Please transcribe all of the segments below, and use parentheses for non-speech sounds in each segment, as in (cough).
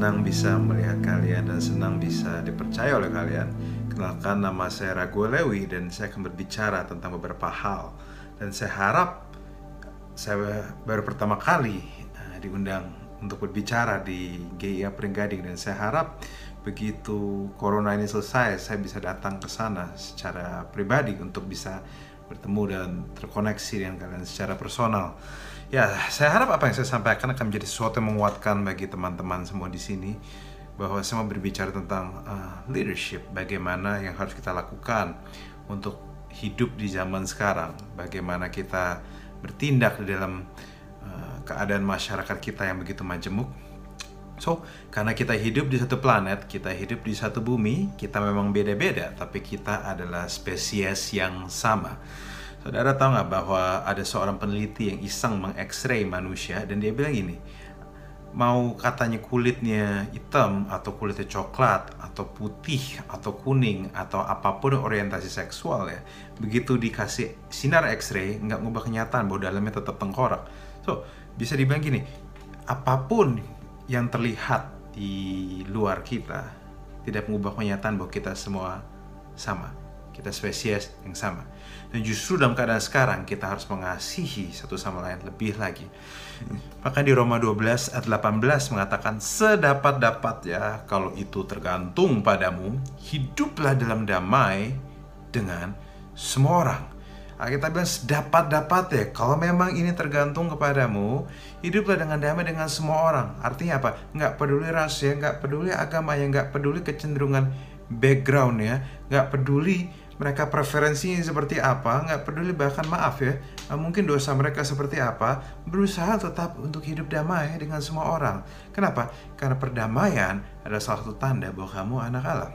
senang bisa melihat kalian dan senang bisa dipercaya oleh kalian. Kenalkan nama saya Ragu Lewi dan saya akan berbicara tentang beberapa hal. Dan saya harap saya baru pertama kali uh, diundang untuk berbicara di GIA Pringgading dan saya harap begitu corona ini selesai saya bisa datang ke sana secara pribadi untuk bisa bertemu dan terkoneksi dengan kalian secara personal. Ya, saya harap apa yang saya sampaikan akan menjadi sesuatu yang menguatkan bagi teman-teman semua di sini bahwa mau berbicara tentang uh, leadership, bagaimana yang harus kita lakukan untuk hidup di zaman sekarang, bagaimana kita bertindak di dalam uh, keadaan masyarakat kita yang begitu majemuk. So, karena kita hidup di satu planet, kita hidup di satu bumi, kita memang beda-beda, tapi kita adalah spesies yang sama. Saudara tahu nggak bahwa ada seorang peneliti yang iseng mengekstray manusia dan dia bilang ini, mau katanya kulitnya hitam atau kulitnya coklat atau putih atau kuning atau apa pun orientasi seksual ya, begitu dikasih sinar X-ray nggak ngubah kenyataan bahwa dalamnya tetap tengkorak. So bisa dibilang gini, apa pun yang terlihat di luar kita tidak mengubah kenyataan bahwa kita semua sama kita spesies yang sama. Dan justru dalam keadaan sekarang kita harus mengasihi satu sama lain lebih lagi. Maka di Roma 12 ayat 18 mengatakan sedapat-dapat ya kalau itu tergantung padamu, hiduplah dalam damai dengan semua orang. Kita bilang sedapat-dapat ya, kalau memang ini tergantung kepadamu, hiduplah dengan damai dengan semua orang. Artinya apa? Nggak peduli ras ya, nggak peduli agama ya, nggak peduli kecenderungan background ya, nggak peduli mereka preferensinya seperti apa, nggak peduli bahkan maaf ya, mungkin dosa mereka seperti apa, berusaha tetap untuk hidup damai dengan semua orang. Kenapa? Karena perdamaian adalah salah satu tanda bahwa kamu anak Allah.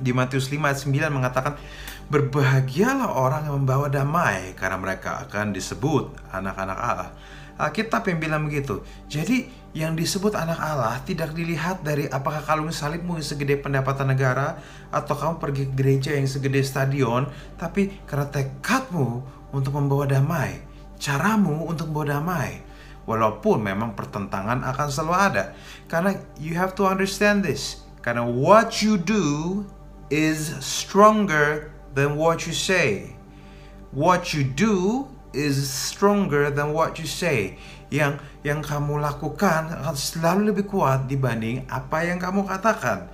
Di Matius 5 ayat 9 mengatakan, Berbahagialah orang yang membawa damai, karena mereka akan disebut anak-anak Allah. Alkitab yang bilang begitu. Jadi yang disebut anak Allah tidak dilihat dari apakah kalung salibmu yang segede pendapatan negara atau kamu pergi ke gereja yang segede stadion, tapi karena tekadmu untuk membawa damai, caramu untuk membawa damai. Walaupun memang pertentangan akan selalu ada. Karena you have to understand this. Karena what you do is stronger than what you say. What you do is stronger than what you say. Yang yang kamu lakukan akan selalu lebih kuat dibanding apa yang kamu katakan.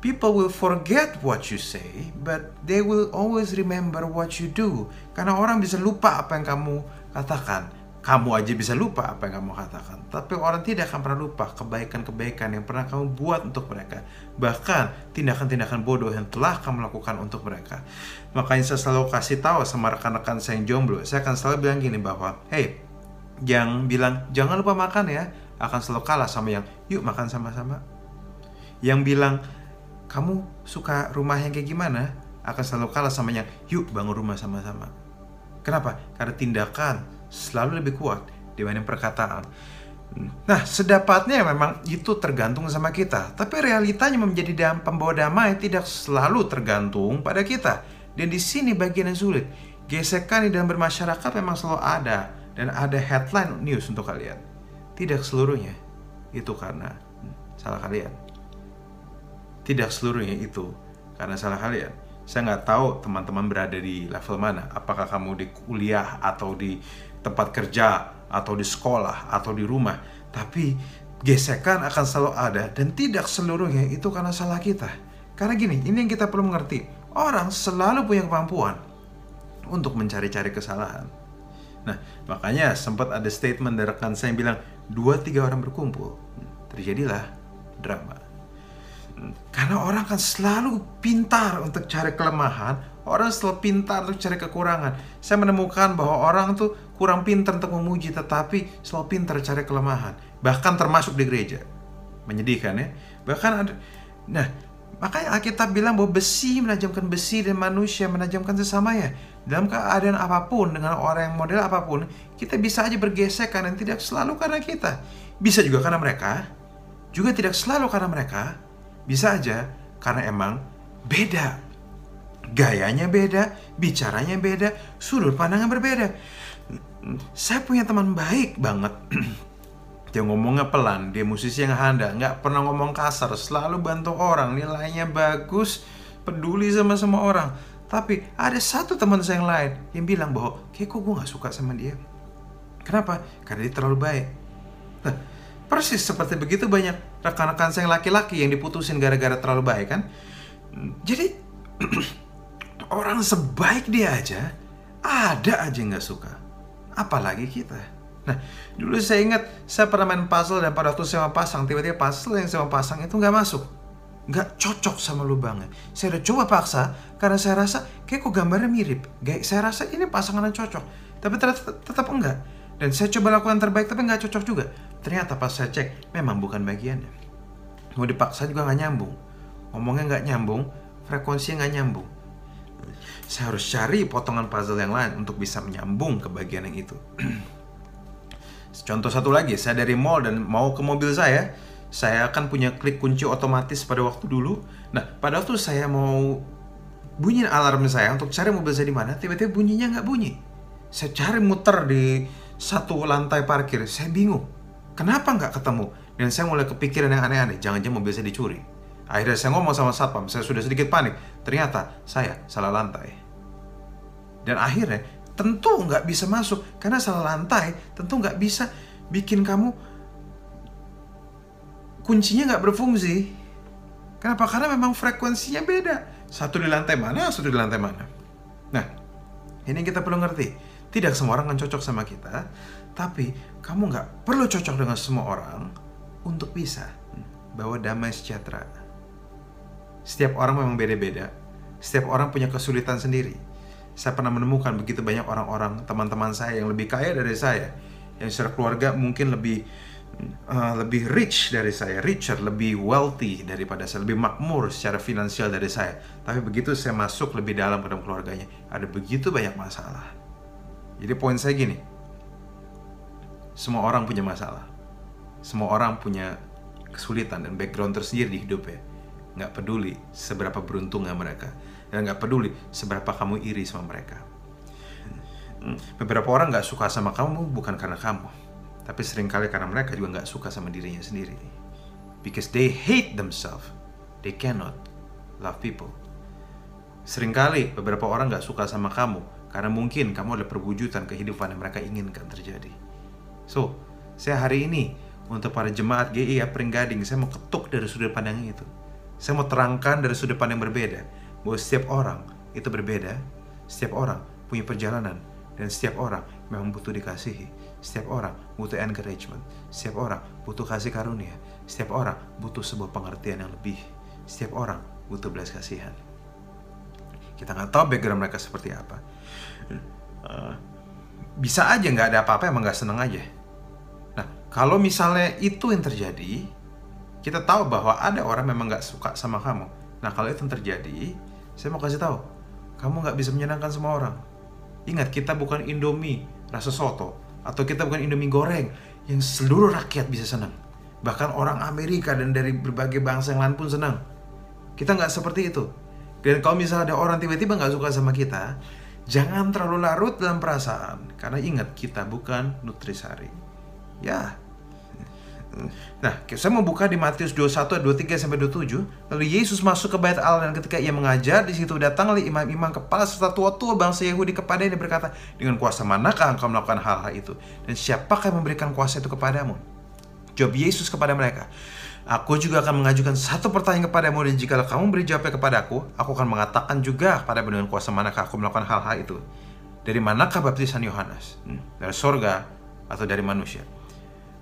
People will forget what you say, but they will always remember what you do. Karena orang bisa lupa apa yang kamu katakan kamu aja bisa lupa apa yang kamu katakan. Tapi orang tidak akan pernah lupa kebaikan-kebaikan yang pernah kamu buat untuk mereka. Bahkan tindakan-tindakan bodoh yang telah kamu lakukan untuk mereka. Makanya saya selalu kasih tahu sama rekan-rekan saya yang jomblo. Saya akan selalu bilang gini bahwa, hey, yang bilang jangan lupa makan ya, akan selalu kalah sama yang yuk makan sama-sama. Yang bilang kamu suka rumah yang kayak gimana, akan selalu kalah sama yang yuk bangun rumah sama-sama. Kenapa? Karena tindakan selalu lebih kuat dibanding perkataan. Nah, sedapatnya memang itu tergantung sama kita. Tapi realitanya menjadi dam, pembawa damai tidak selalu tergantung pada kita. Dan di sini bagian yang sulit. Gesekan di dalam bermasyarakat memang selalu ada. Dan ada headline news untuk kalian. Tidak seluruhnya. Itu karena salah kalian. Tidak seluruhnya itu karena salah kalian. Saya nggak tahu teman-teman berada di level mana. Apakah kamu di kuliah atau di tempat kerja atau di sekolah atau di rumah, tapi gesekan akan selalu ada dan tidak seluruhnya itu karena salah kita. Karena gini, ini yang kita perlu mengerti. Orang selalu punya kemampuan untuk mencari-cari kesalahan. Nah, makanya sempat ada statement dari rekan saya yang bilang, dua tiga orang berkumpul, terjadilah drama. Karena orang kan selalu pintar untuk cari kelemahan, orang selalu pintar untuk cari kekurangan. Saya menemukan bahwa orang tuh kurang pintar untuk memuji tetapi selalu pintar cari kelemahan. Bahkan termasuk di gereja. Menyedihkan ya. Bahkan ada nah makanya Alkitab bilang bahwa besi menajamkan besi dan manusia menajamkan sesamanya. Dalam keadaan apa pun dengan orang yang model apa pun kita bisa aja bergesekan dan tidak selalu karena kita. Bisa juga karena mereka. Juga tidak selalu karena mereka. Bisa aja karena emang beda. Gayanya beda bicaranya beda sudut pandangnya berbeda saya punya teman baik banget (clears throat) Dia ngomongnya pelan, dia musisi yang handal, nggak pernah ngomong kasar, selalu bantu orang, nilainya bagus, peduli sama semua orang. Tapi ada satu teman saya yang lain yang bilang bahwa kayak kok gue nggak suka sama dia. Kenapa? Karena dia terlalu baik. Nah, persis seperti begitu banyak rekan-rekan saya yang laki-laki yang diputusin gara-gara terlalu baik kan. Jadi (clears throat) orang sebaik dia aja ada aja nggak suka. Apalagi kita. Nah, dulu saya ingat saya pernah main puzzle dan pada waktu saya mau pasang, tiba-tiba puzzle yang saya mau pasang itu nggak masuk. Nggak cocok sama lubangnya. Saya udah coba paksa karena saya rasa kayak kok gambarnya mirip. Gak, saya rasa ini pasangan yang cocok. Tapi ternyata tetap enggak. Dan saya coba lakukan terbaik tapi nggak cocok juga. Ternyata pas saya cek, memang bukan bagiannya. Mau dipaksa juga nggak nyambung. Ngomongnya nggak nyambung, frekuensinya nggak nyambung. Saya harus cari potongan puzzle yang lain untuk bisa menyambung ke bagian yang itu. (clears throat) Contoh satu lagi, saya dari mall dan mau ke mobil saya, saya akan punya klik kunci otomatis pada waktu dulu. Nah, pada waktu saya mau bunyiin alarm saya untuk cari mobil saya di mana, tiba-tiba bunyinya nggak bunyi. Saya cari muter di satu lantai parkir, saya bingung. Kenapa nggak ketemu? Dan saya mulai kepikiran yang aneh-aneh, jangan-jangan mobil saya dicuri. Akhirnya saya ngomong sama satpam, saya sudah sedikit panik. Ternyata saya salah lantai. Dan akhirnya tentu nggak bisa masuk. Karena salah lantai tentu nggak bisa bikin kamu kuncinya nggak berfungsi. Kenapa? Karena memang frekuensinya beda. Satu di lantai mana satu di lantai mana. Nah ini kita perlu ngerti. Tidak semua orang akan cocok sama kita tapi kamu nggak perlu cocok dengan semua orang untuk bisa bawa damai sejahtera setiap orang memang beda-beda setiap orang punya kesulitan sendiri saya pernah menemukan begitu banyak orang-orang teman-teman saya yang lebih kaya dari saya yang secara keluarga mungkin lebih uh, lebih rich dari saya, richer, lebih wealthy daripada saya, lebih makmur secara finansial dari saya. Tapi begitu saya masuk lebih dalam ke dalam keluarganya, ada begitu banyak masalah. Jadi poin saya gini, semua orang punya masalah, semua orang punya kesulitan dan background tersendiri di hidupnya. Nggak peduli seberapa beruntungnya mereka dan nggak peduli seberapa kamu iri sama mereka. Hmm, beberapa orang nggak suka sama kamu bukan karena kamu, tapi sering kali karena mereka juga nggak suka sama dirinya sendiri. Because they hate themselves, they cannot love people. Seringkali beberapa orang nggak suka sama kamu karena mungkin kamu adalah perwujudan kehidupan yang mereka inginkan terjadi. So, saya hari ini untuk para jemaat GI ya Gading, saya mau ketuk dari sudut pandang itu. Saya mau terangkan dari sudut pandang yang berbeda bahwa setiap orang itu berbeda, setiap orang punya perjalanan, dan setiap orang memang butuh dikasihi. Setiap orang butuh encouragement, setiap orang butuh kasih karunia, setiap orang butuh sebuah pengertian yang lebih, setiap orang butuh belas kasihan. Kita nggak tahu background mereka seperti apa. Uh, bisa aja nggak ada apa-apa emang nggak seneng aja. Nah, kalau misalnya itu yang terjadi, kita tahu bahwa ada orang memang nggak suka sama kamu. Nah, kalau itu terjadi, saya mau kasih tahu, kamu nggak bisa menyenangkan semua orang. Ingat, kita bukan Indomie rasa soto atau kita bukan Indomie goreng yang seluruh rakyat bisa senang. Bahkan orang Amerika dan dari berbagai bangsa yang lain pun senang. Kita nggak seperti itu. Dan kalau misalnya ada orang tiba-tiba nggak suka sama kita, jangan terlalu larut dalam perasaan. Karena ingat, kita bukan nutrisari. Ya, Nah, saya mau buka di Matius 21 23 sampai 27. Lalu Yesus masuk ke bait Allah dan ketika ia mengajar di situ datanglah imam-imam kepala serta tua-tua bangsa Yahudi kepada dia berkata, "Dengan kuasa manakah engkau melakukan hal-hal itu? Dan siapakah yang memberikan kuasa itu kepadamu?" Jawab Yesus kepada mereka, Aku juga akan mengajukan satu pertanyaan kepadamu dan jika kamu beri jawabnya kepadaku, aku akan mengatakan juga kepadamu dengan kuasa manakah aku melakukan hal-hal itu. Dari manakah baptisan Yohanes? Hmm, dari sorga atau dari manusia?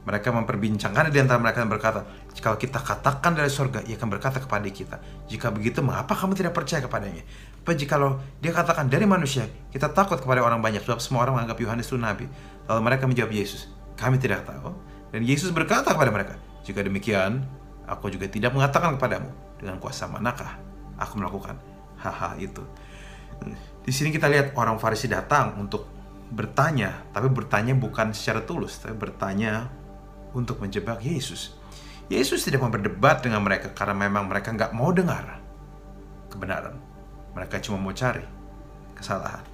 Mereka memperbincangkan di antara mereka dan berkata, jika kita katakan dari surga, ia akan berkata kepada kita, jika begitu mengapa kamu tidak percaya kepadanya? Apa jika dia katakan dari manusia, kita takut kepada orang banyak, sebab semua orang menganggap Yohanes itu nabi. Lalu mereka menjawab Yesus, kami tidak tahu. Dan Yesus berkata kepada mereka, jika demikian, aku juga tidak mengatakan kepadamu, dengan kuasa manakah aku melakukan hal-hal itu. Di sini kita lihat orang Farisi datang untuk bertanya, tapi bertanya bukan secara tulus, tapi bertanya untuk menjebak Yesus. Yesus tidak mau berdebat dengan mereka karena memang mereka nggak mau dengar kebenaran. Mereka cuma mau cari kesalahan.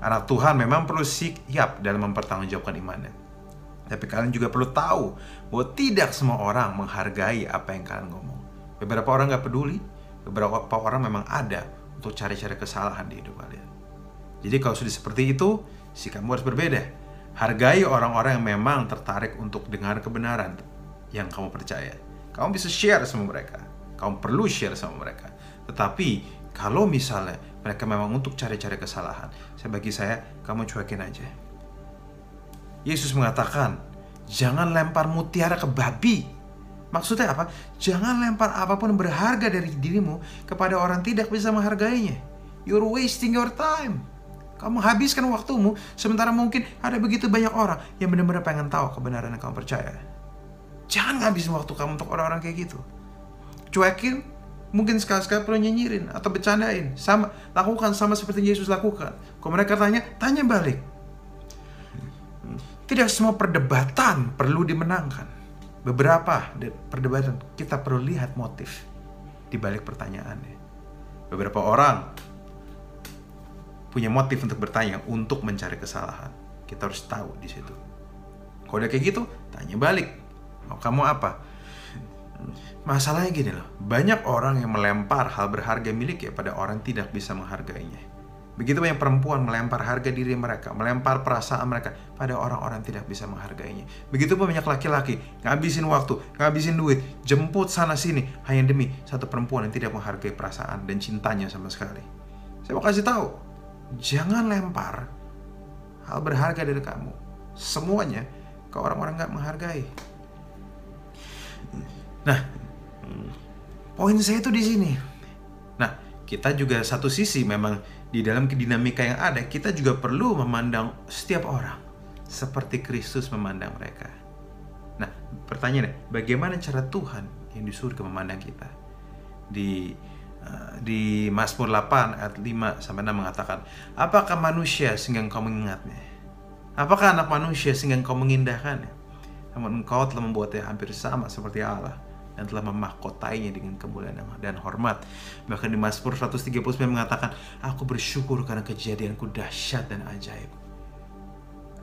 Anak Tuhan memang perlu siap dalam mempertanggungjawabkan imannya. Tapi kalian juga perlu tahu bahwa tidak semua orang menghargai apa yang kalian ngomong. Beberapa orang nggak peduli, beberapa orang memang ada untuk cari-cari kesalahan di hidup kalian. Jadi kalau sudah seperti itu, sikapmu harus berbeda. Hargai orang-orang yang memang tertarik untuk dengar kebenaran yang kamu percaya. Kamu bisa share sama mereka. Kamu perlu share sama mereka. Tetapi kalau misalnya mereka memang untuk cari-cari kesalahan, saya bagi saya kamu cuekin aja. Yesus mengatakan, jangan lempar mutiara ke babi. Maksudnya apa? Jangan lempar apa pun berharga dari dirimu kepada orang tidak bisa menghargainya. You're wasting your time. Kamu habiskan waktumu, sementara mungkin ada begitu banyak orang yang benar-benar pengen tahu kebenaran yang kamu percaya. Jangan ngabisin waktu kamu untuk orang-orang kayak gitu. Cuekin, mungkin sekali-sekali perlu nyinyirin atau bercandain. Sama, lakukan sama seperti Yesus lakukan. Kalau mereka tanya, tanya balik. Tidak semua perdebatan perlu dimenangkan. Beberapa perdebatan kita perlu lihat motif di balik pertanyaannya. Beberapa orang punya motif untuk bertanya untuk mencari kesalahan. Kita harus tahu di situ. Kalau udah kayak gitu, tanya balik. Mau kamu apa? Masalahnya gini loh, banyak orang yang melempar hal berharga miliknya pada orang tidak bisa menghargainya. Begitu banyak perempuan melempar harga diri mereka, melempar perasaan mereka pada orang-orang tidak bisa menghargainya. Begitu banyak laki-laki ngabisin waktu, ngabisin duit, jemput sana sini hanya demi satu perempuan yang tidak menghargai perasaan dan cintanya sama sekali. Saya mau kasih tahu, jangan lempar hal berharga dari kamu semuanya ke orang-orang nggak menghargai. Nah, poin saya itu di sini. Nah, kita juga satu sisi memang di dalam dinamika yang ada, kita juga perlu memandang setiap orang seperti Kristus memandang mereka. Nah, pertanyaannya, bagaimana cara Tuhan yang di surga memandang kita? Di di Mazmur 8 ayat 5 sampai 6 mengatakan, "Apakah manusia sehingga engkau mengingatnya? Apakah anak manusia sehingga engkau mengindahkannya? Namun engkau telah membuatnya hampir sama seperti Allah." dan telah memahkotainya dengan kemuliaan dan hormat. Bahkan di Mazmur 139 mengatakan, Aku bersyukur karena kejadianku dahsyat dan ajaib.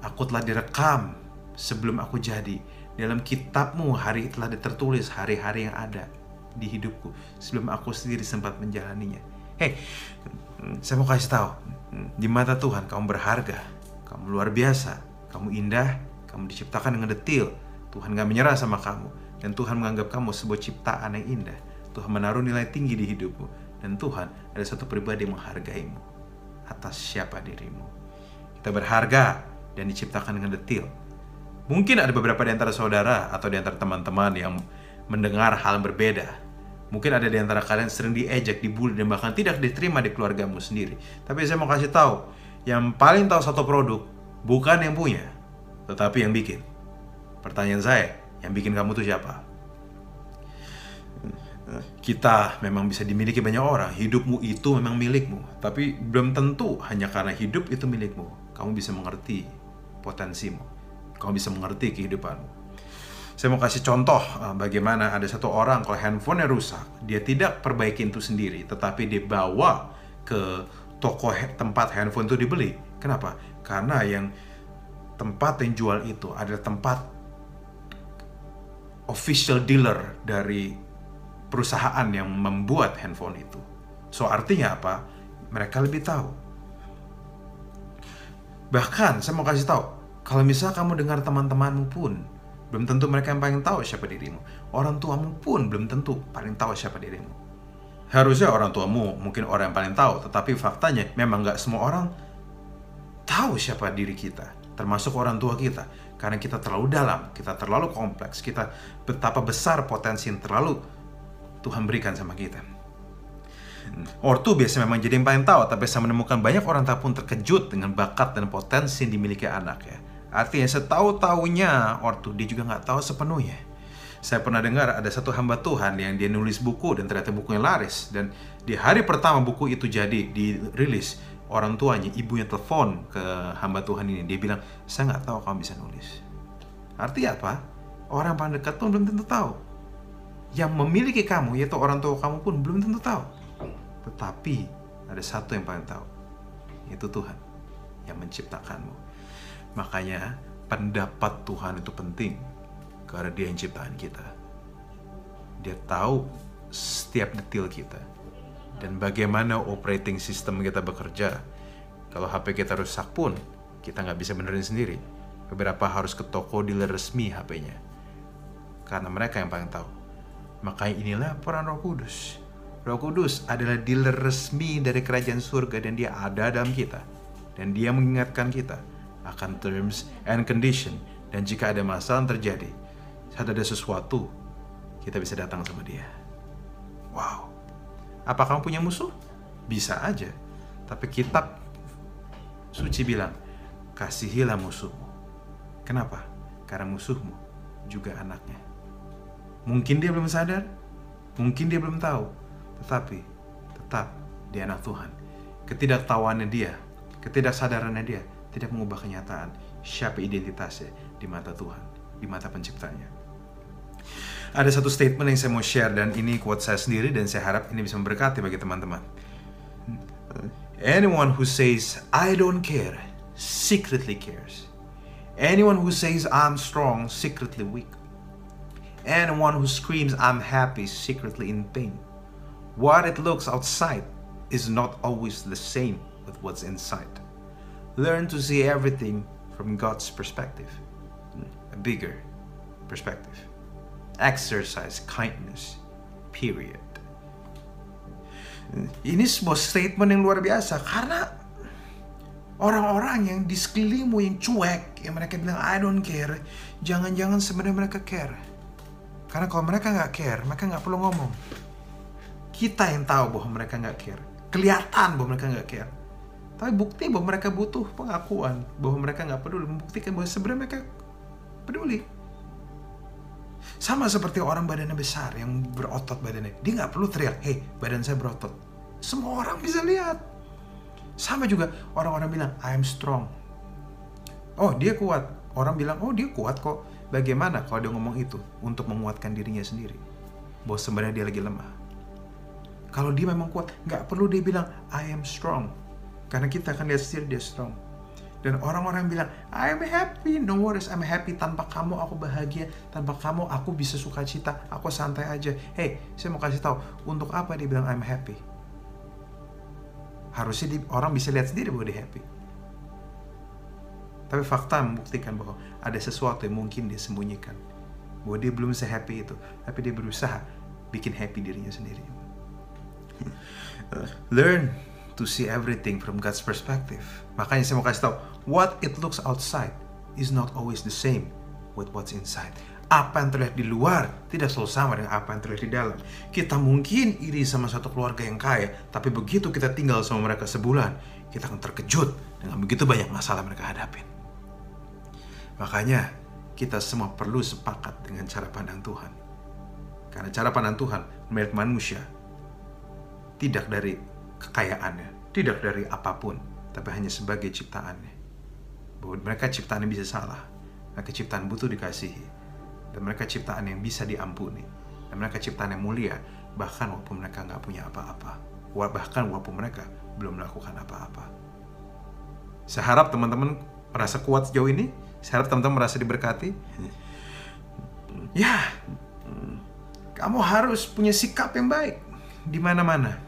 Aku telah direkam sebelum aku jadi. Dalam kitabmu hari telah tertulis hari-hari yang ada di hidupku sebelum aku sendiri sempat menjalaninya. Hei, saya mau kasih tahu, di mata Tuhan kamu berharga, kamu luar biasa, kamu indah, kamu diciptakan dengan detil. Tuhan gak menyerah sama kamu dan Tuhan menganggap kamu sebuah ciptaan yang indah. Tuhan menaruh nilai tinggi di hidupmu dan Tuhan ada satu pribadi yang menghargaimu atas siapa dirimu. Kita berharga dan diciptakan dengan detil. Mungkin ada beberapa di antara saudara atau di antara teman-teman yang mendengar hal yang berbeda. Mungkin ada di antara kalian sering diejek, dibully, dan bahkan tidak diterima di keluargamu sendiri. Tapi saya mau kasih tahu, yang paling tahu satu produk bukan yang punya, tetapi yang bikin. Pertanyaan saya, yang bikin kamu tuh siapa? Kita memang bisa dimiliki banyak orang. Hidupmu itu memang milikmu, tapi belum tentu hanya karena hidup itu milikmu. Kamu bisa mengerti potensimu. Kamu bisa mengerti kehidupanmu. Saya mau kasih contoh eh, bagaimana ada satu orang kalau handphonenya rusak, dia tidak perbaiki itu sendiri, tetapi dibawa ke toko tempat handphone itu dibeli. Kenapa? Karena yang tempat yang jual itu adalah tempat official dealer dari perusahaan yang membuat handphone itu. So artinya apa? Mereka lebih tahu. Bahkan saya mau kasih tahu, kalau misal kamu dengar teman-temanmu pun belum tentu mereka yang paling tahu siapa dirimu. Orang tuamu pun belum tentu paling tahu siapa dirimu. Harusnya orang tuamu mungkin orang yang paling tahu, tetapi faktanya memang nggak semua orang tahu siapa diri kita, termasuk orang tua kita karena kita terlalu dalam, kita terlalu kompleks, kita betapa besar potensi yang terlalu Tuhan berikan sama kita. Ortu biasa memang jadi yang paling tahu, tapi saya menemukan banyak orang tak pun terkejut dengan bakat dan potensi yang dimiliki anak ya. Artinya setahu-tahunya ortu dia juga nggak tahu sepenuhnya. Saya pernah dengar ada satu hamba Tuhan yang dia nulis buku dan ternyata bukunya laris dan di hari pertama buku itu jadi dirilis orang tuanya, ibunya telepon ke hamba Tuhan ini. Dia bilang, saya nggak tahu kamu bisa nulis. Artinya apa? Orang paling dekat pun belum tentu tahu. Yang memiliki kamu, yaitu orang tua kamu pun belum tentu tahu. Tetapi ada satu yang paling tahu, yaitu Tuhan yang menciptakanmu. Makanya pendapat Tuhan itu penting karena Dia yang ciptaan kita. Dia tahu setiap detail kita dan bagaimana operating system kita bekerja. Kalau HP kita rusak pun, kita nggak bisa benerin sendiri. Beberapa harus ke toko dealer resmi HP-nya. Karena mereka yang paling tahu. Makanya inilah peran roh kudus. Roh kudus adalah dealer resmi dari kerajaan surga dan dia ada dalam kita. Dan dia mengingatkan kita akan terms and condition. Dan jika ada masalah yang terjadi, saat ada sesuatu, kita bisa datang sama dia. Wow. Apa kamu punya musuh? Bisa aja. Tapi kitab suci bilang, kasihilah musuhmu. Kenapa? Karena musuhmu juga anaknya. Mungkin dia belum sadar, mungkin dia belum tahu, tetapi tetap dia anak Tuhan. Ketidaktahuannya dia, ketidaksadarannya dia tidak mengubah kenyataan siapa identitasnya di mata Tuhan, di mata penciptanya. Ada satu statement yang saya mau share dan ini quote saya sendiri dan saya harap ini bisa memberkati bagi teman-teman. Anyone who says I don't care secretly cares. Anyone who says I'm strong secretly weak. Anyone who screams I'm happy secretly in pain. What it looks outside is not always the same with what's inside. Learn to see everything from God's perspective, a bigger perspective. Exercise kindness, period. Ini sebuah statement yang luar biasa karena orang-orang yang di sekelilingmu yang cuek, yang mereka bilang I don't care, jangan-jangan sebenarnya mereka care. Karena kalau mereka nggak care, mereka nggak perlu ngomong. Kita yang tahu bahwa mereka nggak care, kelihatan bahwa mereka nggak care. Tapi bukti bahwa mereka butuh pengakuan, bahwa mereka nggak peduli, membuktikan bahwa sebenarnya mereka peduli. Sama seperti orang badannya besar yang berotot badannya. Dia nggak perlu teriak, hei badan saya berotot. Semua orang bisa lihat. Sama juga orang-orang bilang, I am strong. Oh dia kuat. Orang bilang, oh dia kuat kok. Bagaimana kalau dia ngomong itu untuk menguatkan dirinya sendiri? Bahwa sebenarnya dia lagi lemah. Kalau dia memang kuat, nggak perlu dia bilang, I am strong. Karena kita akan lihat sendiri dia strong. Dan orang-orang bilang, I'm happy, no worries, I'm happy. Tanpa kamu aku bahagia, tanpa kamu aku bisa sukacita, aku santai aja. Hey, saya mau kasih tahu, untuk apa dia bilang I'm happy? Harusnya di, orang bisa lihat sendiri bahwa dia happy. Tapi fakta membuktikan bahwa ada sesuatu yang mungkin dia sembunyikan. Bahwa dia belum se-happy itu, tapi dia berusaha bikin happy dirinya sendiri. (laughs) Learn to see everything from God's perspective. Makanya saya mau kasih tahu, what it looks outside is not always the same with what's inside. Apa yang terlihat di luar tidak selalu sama dengan apa yang terlihat di dalam. Kita mungkin iri sama satu keluarga yang kaya, tapi begitu kita tinggal sama mereka sebulan, kita akan terkejut dengan begitu banyak masalah mereka hadapin. Makanya kita semua perlu sepakat dengan cara pandang Tuhan. Karena cara pandang Tuhan melihat manusia tidak dari kekayaannya, tidak dari apa pun, tapi hanya sebagai ciptaannya. Bahwa mereka ciptaan yang bisa salah, mereka ciptaan butuh dikasihi, dan mereka ciptaan yang bisa diampuni, dan mereka ciptaan yang mulia, bahkan walaupun mereka nggak punya apa-apa, bahkan walaupun mereka belum melakukan apa-apa. Saya harap teman-teman merasa kuat sejauh ini, saya harap teman-teman merasa diberkati. Ya, kamu harus punya sikap yang baik di mana-mana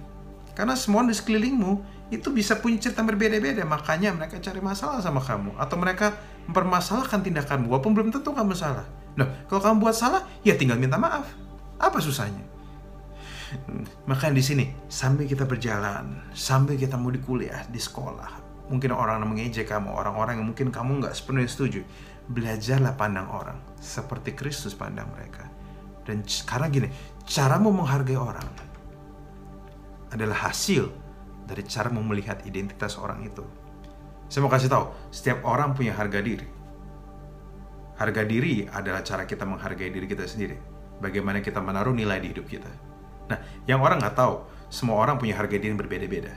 karena semua di sekelilingmu itu bisa punya cerita berbeda-beda, makanya mereka cari masalah sama kamu atau mereka mempermasalahkan tindakanmu walaupun belum tentu kamu salah. Nah, kalau kamu buat salah, ya tinggal minta maaf. Apa susahnya? Makanya di sini sambil kita berjalan, sambil kita mau di kuliah, di sekolah, mungkin orang yang mengejek kamu, orang-orang yang mungkin kamu nggak sepenuhnya setuju, belajarlah pandang orang seperti Kristus pandang mereka. Dan karena gini, caramu menghargai orang adalah hasil dari cara melihat identitas orang itu. Saya mau kasih tahu, setiap orang punya harga diri. Harga diri adalah cara kita menghargai diri kita sendiri. Bagaimana kita menaruh nilai di hidup kita. Nah, yang orang nggak tahu, semua orang punya harga diri yang berbeda-beda.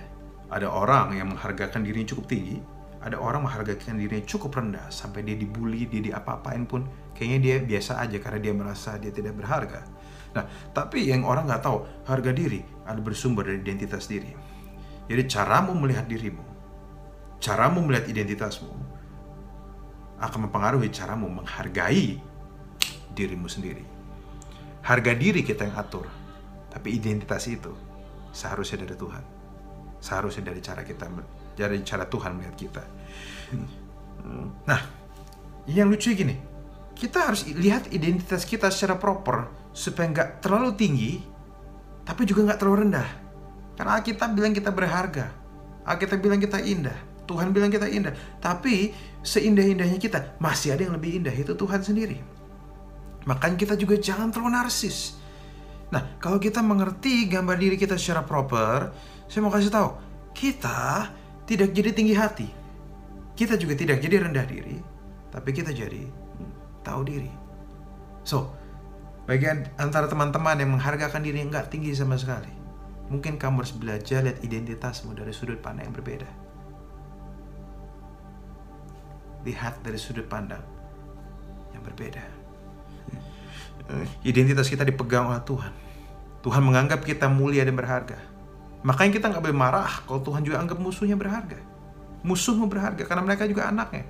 Ada orang yang menghargakan dirinya cukup tinggi, ada orang menghargakan dirinya cukup rendah sampai dia dibully, dia diapa-apain pun kayaknya dia biasa aja karena dia merasa dia tidak berharga. Nah, tapi yang orang nggak tahu, harga diri ada bersumber dari identitas diri. Jadi caramu melihat dirimu, caramu melihat identitasmu, akan mempengaruhi caramu menghargai dirimu sendiri. Harga diri kita yang atur, tapi identitas itu seharusnya dari Tuhan. Seharusnya dari cara kita, dari cara Tuhan melihat kita. Nah, yang lucu gini, kita harus lihat identitas kita secara proper supaya nggak terlalu tinggi, tapi juga nggak terlalu rendah. Karena kita bilang kita berharga, kita bilang kita indah, Tuhan bilang kita indah. Tapi seindah-indahnya kita masih ada yang lebih indah itu Tuhan sendiri. Makanya kita juga jangan terlalu narsis. Nah, kalau kita mengerti gambar diri kita secara proper, saya mau kasih tahu, kita tidak jadi tinggi hati. Kita juga tidak jadi rendah diri, tapi kita jadi tahu diri. So, bagian antara teman-teman yang menghargakan diri yang nggak tinggi sama sekali, mungkin kamu harus belajar lihat identitasmu dari sudut pandang yang berbeda. Lihat dari sudut pandang yang berbeda. Identitas kita dipegang oleh Tuhan. Tuhan menganggap kita mulia dan berharga. Makanya kita nggak boleh marah kalau Tuhan juga anggap musuhnya berharga. Musuhmu berharga karena mereka juga anaknya.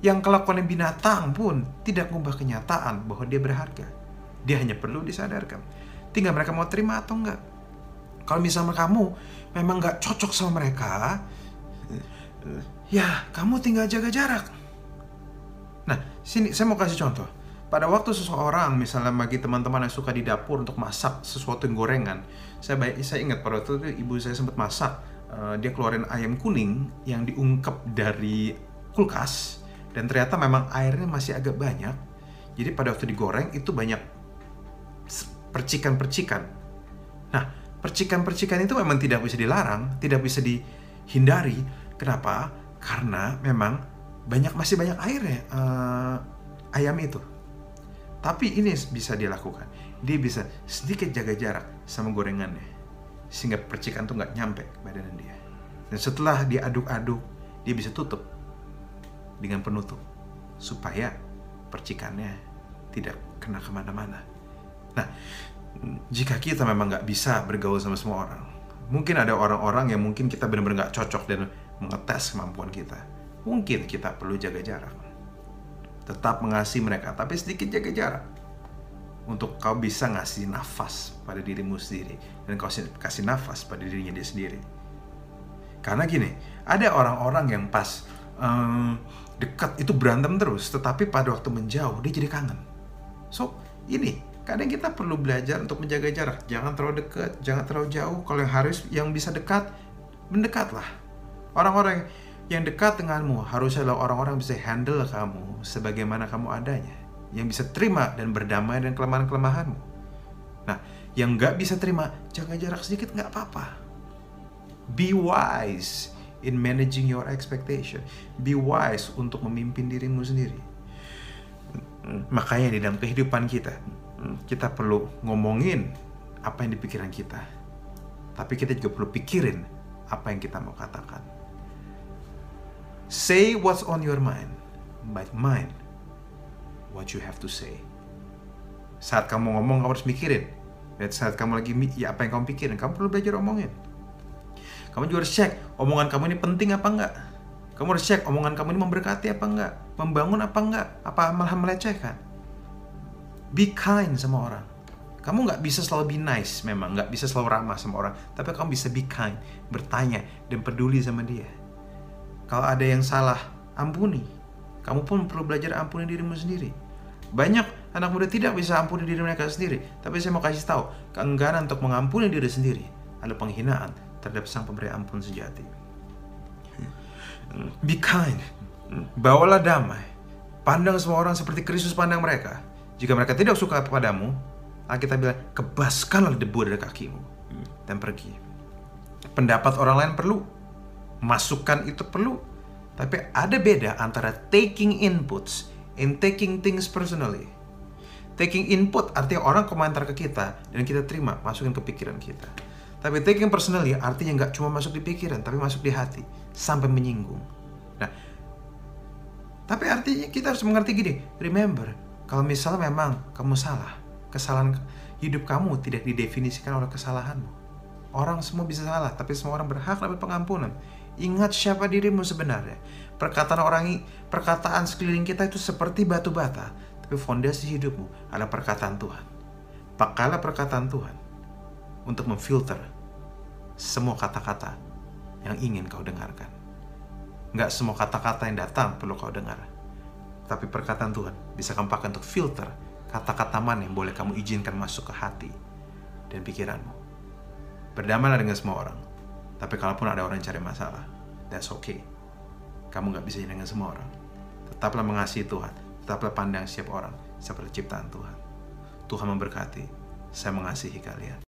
Yang kelakuan binatang pun tidak mengubah kenyataan bahwa dia berharga. Dia hanya perlu disadarkan. Tinggal mereka mau terima atau enggak. Kalau misalnya kamu memang nggak cocok sama mereka, ya kamu tinggal jaga jarak. Nah, sini saya mau kasih contoh. Pada waktu seseorang, misalnya bagi teman-teman yang suka di dapur untuk masak sesuatu yang gorengan, saya baik, saya ingat pada waktu itu ibu saya sempat masak, uh, dia keluarin ayam kuning yang diungkep dari kulkas, dan ternyata memang airnya masih agak banyak. Jadi pada waktu digoreng itu banyak percikan-percikan. Nah, percikan-percikan itu memang tidak bisa dilarang, tidak bisa dihindari. Kenapa? Karena memang banyak masih banyak airnya uh, ayam itu. Tapi ini bisa dilakukan. Dia bisa sedikit jaga jarak sama gorengannya. Sehingga percikan tuh nggak nyampe ke badan dia. Dan setelah diaduk-aduk, dia bisa tutup dengan penutup. Supaya percikannya tidak kena ke mana-mana. Nah, jika kita memang nggak bisa bergaul sama semua orang, mungkin ada orang-orang yang mungkin kita benar-benar nggak cocok dan mengetes kemampuan kita. Mungkin kita perlu jaga jarak tetap mengasihi mereka, tapi sedikit jaga jarak. Untuk kau bisa ngasih nafas pada dirimu sendiri dan kau kasih nafas pada dirinya dia sendiri. Karena gini, ada orang-orang yang pas um, dekat itu berantem terus, tetapi pada waktu menjauh dia jadi kangen. So ini kadang kita perlu belajar untuk menjaga jarak. Jangan terlalu dekat, jangan terlalu jauh. Kalau yang harus yang bisa dekat, mendekatlah. Orang-orang yang dekat denganmu harusnya adalah orang-orang bisa handle kamu sebagaimana kamu adanya. Yang bisa terima dan berdamai dengan kelemahan-kelemahanmu. Nah, yang nggak bisa terima, jaga jarak sedikit nggak apa-apa. Be wise in managing your expectation. Be wise untuk memimpin dirimu sendiri. Makanya di dalam kehidupan kita, kita perlu ngomongin apa yang di pikiran kita. Tapi kita juga perlu pikirin apa yang kita mau katakan. Say what's on your mind, but mind what you have to say. Saat kamu ngomong, kamu harus mikirin. Dan saat kamu lagi, ya apa yang kamu pikirin, kamu perlu belajar omongin. Kamu juga harus cek, omongan kamu ini penting apa enggak. Kamu harus cek, omongan kamu ini memberkati apa enggak, membangun apa enggak, apa malah melecehkan. Be kind sama orang. Kamu nggak bisa selalu be nice memang, nggak bisa selalu ramah sama orang. Tapi kamu bisa be kind, bertanya, dan peduli sama dia kalau ada yang salah, ampuni. Kamu pun perlu belajar ampuni dirimu sendiri. Banyak anak muda tidak bisa ampuni diri mereka sendiri. Tapi saya mau kasih tahu, keengganan untuk mengampuni diri sendiri adalah penghinaan terhadap sang pemberi ampun sejati. Be kind. Bawalah damai. Pandang semua orang seperti Kristus pandang mereka. Jika mereka tidak suka kepadamu, kita bilang, kebaskanlah debu dari kakimu dan pergi. Pendapat orang lain perlu, masukan itu perlu. Tapi ada beda antara taking inputs and taking things personally. Taking input artinya orang komentar ke kita dan kita terima, masukin ke pikiran kita. Tapi taking personally artinya nggak cuma masuk di pikiran, tapi masuk di hati sampai menyinggung. Nah, tapi artinya kita harus mengerti gini, remember, kalau misalnya memang kamu salah, kesalahan hidup kamu tidak didefinisikan oleh kesalahanmu. Orang semua bisa salah, tapi semua orang berhak dapat pengampunan. Ingat siapa dirimu sebenarnya. Perkataan orang perkataan sekeliling kita itu seperti batu bata, tapi fondasi hidupmu adalah perkataan Tuhan. Pakailah perkataan Tuhan untuk memfilter semua kata-kata yang ingin kau dengarkan. Nggak semua kata-kata yang datang perlu kau dengar. Tapi perkataan Tuhan bisa kamu pakai untuk filter kata-kata mana yang boleh kamu izinkan masuk ke hati dan pikiranmu. Berdamailah dengan semua orang. Tapi kalaupun ada orang yang cari masalah, that's okay. Kamu nggak bisa dengan semua orang. Tetaplah mengasihi Tuhan. Tetaplah pandang setiap orang seperti ciptaan Tuhan. Tuhan memberkati. Saya mengasihi kalian.